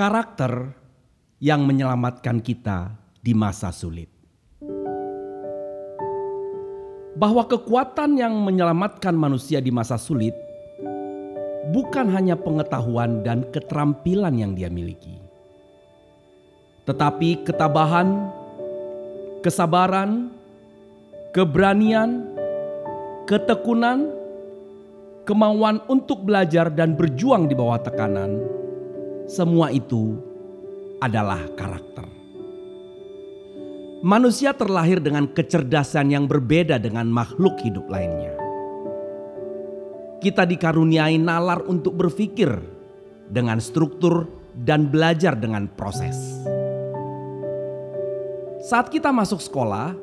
karakter yang menyelamatkan kita di masa sulit. Bahwa kekuatan yang menyelamatkan manusia di masa sulit bukan hanya pengetahuan dan keterampilan yang dia miliki, tetapi ketabahan, kesabaran, keberanian, ketekunan, kemauan untuk belajar dan berjuang di bawah tekanan semua itu adalah karakter. Manusia terlahir dengan kecerdasan yang berbeda dengan makhluk hidup lainnya. Kita dikaruniai nalar untuk berpikir dengan struktur dan belajar dengan proses. Saat kita masuk sekolah,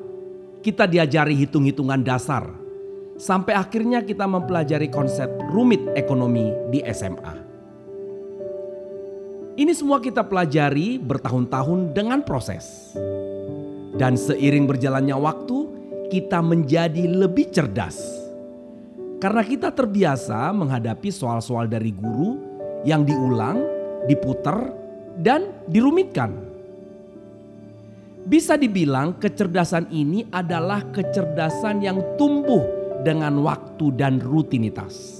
kita diajari hitung-hitungan dasar, sampai akhirnya kita mempelajari konsep rumit ekonomi di SMA. Ini semua kita pelajari bertahun-tahun dengan proses. Dan seiring berjalannya waktu, kita menjadi lebih cerdas. Karena kita terbiasa menghadapi soal-soal dari guru yang diulang, diputar, dan dirumitkan. Bisa dibilang kecerdasan ini adalah kecerdasan yang tumbuh dengan waktu dan rutinitas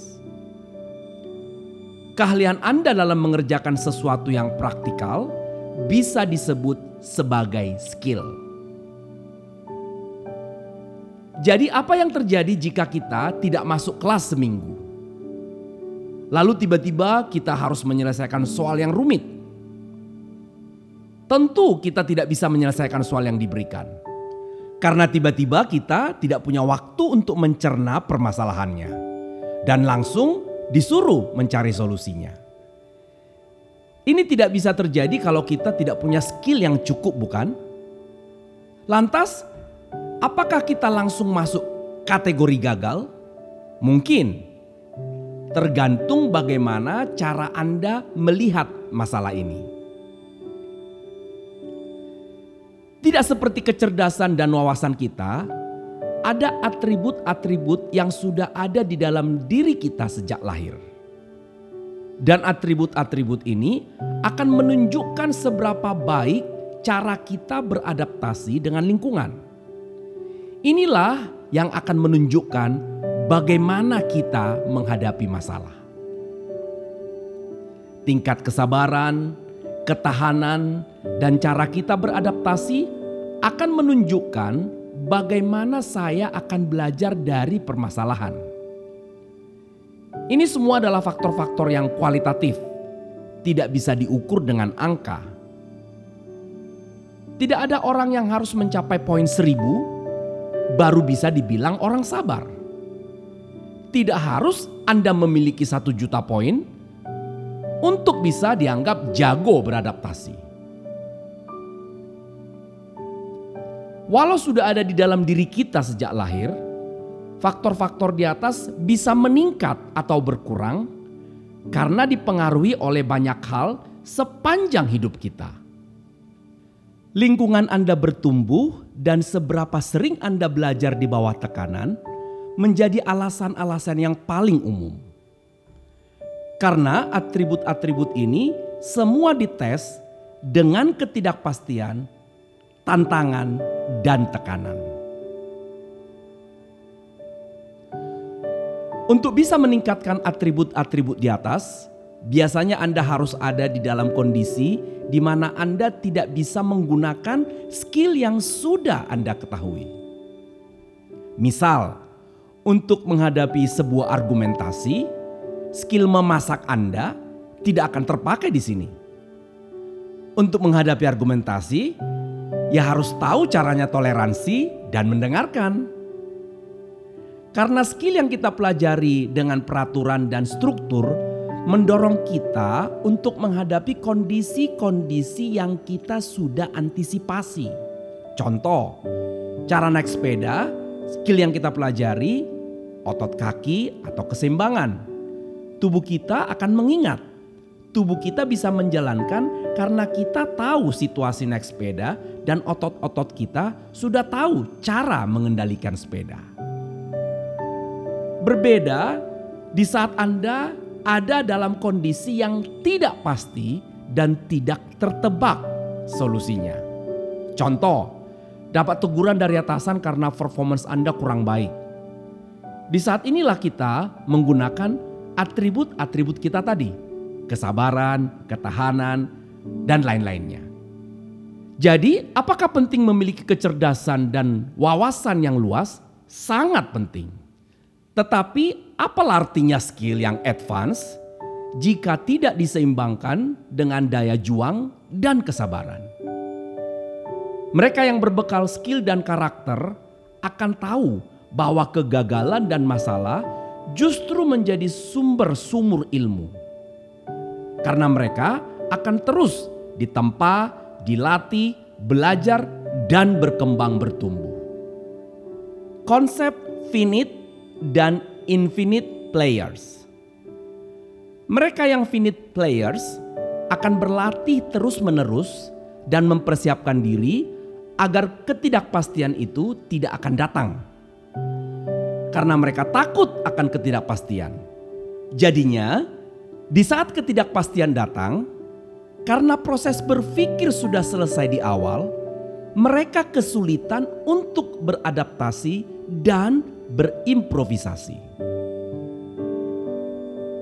keahlian Anda dalam mengerjakan sesuatu yang praktikal bisa disebut sebagai skill. Jadi, apa yang terjadi jika kita tidak masuk kelas seminggu? Lalu, tiba-tiba kita harus menyelesaikan soal yang rumit. Tentu, kita tidak bisa menyelesaikan soal yang diberikan karena tiba-tiba kita tidak punya waktu untuk mencerna permasalahannya, dan langsung disuruh mencari solusinya. Ini tidak bisa terjadi kalau kita tidak punya skill yang cukup, bukan? Lantas, apakah kita langsung masuk kategori gagal? Mungkin, tergantung bagaimana cara Anda melihat masalah ini. Tidak seperti kecerdasan dan wawasan kita, ada atribut-atribut yang sudah ada di dalam diri kita sejak lahir. Dan atribut-atribut ini akan menunjukkan seberapa baik cara kita beradaptasi dengan lingkungan. Inilah yang akan menunjukkan bagaimana kita menghadapi masalah. Tingkat kesabaran, ketahanan, dan cara kita beradaptasi akan menunjukkan bagaimana saya akan belajar dari permasalahan. Ini semua adalah faktor-faktor yang kualitatif, tidak bisa diukur dengan angka. Tidak ada orang yang harus mencapai poin seribu baru bisa dibilang orang sabar. Tidak harus Anda memiliki satu juta poin untuk bisa dianggap jago beradaptasi. Walau sudah ada di dalam diri kita sejak lahir, faktor-faktor di atas bisa meningkat atau berkurang karena dipengaruhi oleh banyak hal sepanjang hidup kita. Lingkungan Anda bertumbuh dan seberapa sering Anda belajar di bawah tekanan menjadi alasan-alasan yang paling umum. Karena atribut-atribut ini semua dites dengan ketidakpastian, tantangan, dan tekanan. Untuk bisa meningkatkan atribut-atribut di atas, biasanya Anda harus ada di dalam kondisi di mana Anda tidak bisa menggunakan skill yang sudah Anda ketahui. Misal, untuk menghadapi sebuah argumentasi, skill memasak Anda tidak akan terpakai di sini. Untuk menghadapi argumentasi, ya harus tahu caranya toleransi dan mendengarkan. Karena skill yang kita pelajari dengan peraturan dan struktur mendorong kita untuk menghadapi kondisi-kondisi yang kita sudah antisipasi. Contoh, cara naik sepeda, skill yang kita pelajari, otot kaki atau keseimbangan. Tubuh kita akan mengingat tubuh kita bisa menjalankan karena kita tahu situasi naik sepeda dan otot-otot kita sudah tahu cara mengendalikan sepeda. Berbeda di saat Anda ada dalam kondisi yang tidak pasti dan tidak tertebak solusinya. Contoh, dapat teguran dari atasan karena performance Anda kurang baik. Di saat inilah kita menggunakan atribut-atribut kita tadi, kesabaran, ketahanan, dan lain-lainnya. Jadi, apakah penting memiliki kecerdasan dan wawasan yang luas? Sangat penting. Tetapi, apa artinya skill yang advance jika tidak diseimbangkan dengan daya juang dan kesabaran? Mereka yang berbekal skill dan karakter akan tahu bahwa kegagalan dan masalah justru menjadi sumber sumur ilmu. Karena mereka akan terus ditempa, dilatih, belajar, dan berkembang bertumbuh. Konsep finite dan infinite players. Mereka yang finite players akan berlatih terus-menerus dan mempersiapkan diri agar ketidakpastian itu tidak akan datang. Karena mereka takut akan ketidakpastian. Jadinya, di saat ketidakpastian datang, karena proses berpikir sudah selesai di awal, mereka kesulitan untuk beradaptasi dan berimprovisasi.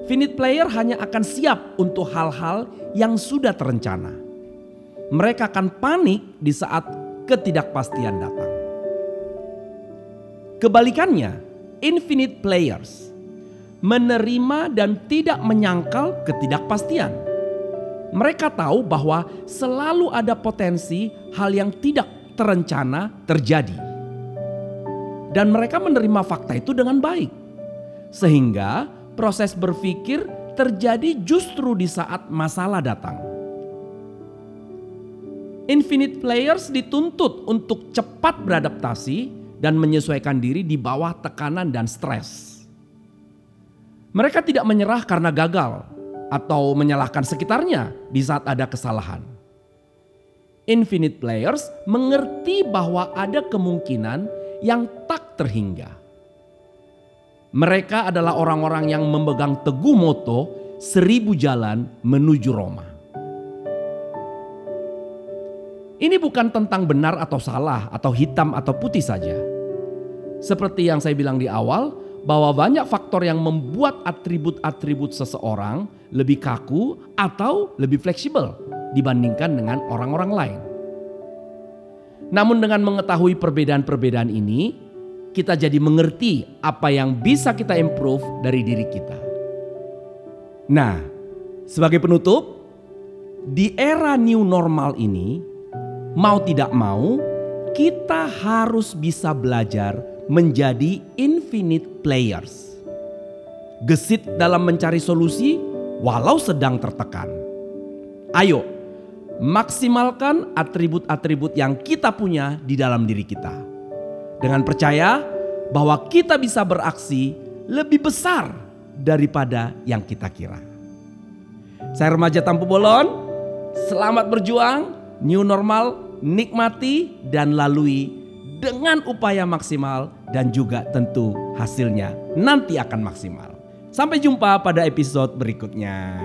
Finite player hanya akan siap untuk hal-hal yang sudah terencana. Mereka akan panik di saat ketidakpastian datang. Kebalikannya, infinite players menerima dan tidak menyangkal ketidakpastian mereka tahu bahwa selalu ada potensi hal yang tidak terencana terjadi. Dan mereka menerima fakta itu dengan baik. Sehingga proses berpikir terjadi justru di saat masalah datang. Infinite players dituntut untuk cepat beradaptasi dan menyesuaikan diri di bawah tekanan dan stres. Mereka tidak menyerah karena gagal, atau menyalahkan sekitarnya di saat ada kesalahan. Infinite players mengerti bahwa ada kemungkinan yang tak terhingga. Mereka adalah orang-orang yang memegang teguh moto seribu jalan menuju Roma. Ini bukan tentang benar atau salah atau hitam atau putih saja. Seperti yang saya bilang di awal, bahwa banyak faktor yang membuat atribut-atribut seseorang lebih kaku atau lebih fleksibel dibandingkan dengan orang-orang lain. Namun dengan mengetahui perbedaan-perbedaan ini, kita jadi mengerti apa yang bisa kita improve dari diri kita. Nah, sebagai penutup, di era new normal ini, mau tidak mau, kita harus bisa belajar menjadi infinite players. Gesit dalam mencari solusi walau sedang tertekan. Ayo, maksimalkan atribut-atribut yang kita punya di dalam diri kita. Dengan percaya bahwa kita bisa beraksi lebih besar daripada yang kita kira. Saya remaja Tampu Bolon, selamat berjuang, new normal, nikmati dan lalui dengan upaya maksimal dan juga tentu hasilnya nanti akan maksimal. Sampai jumpa pada episode berikutnya.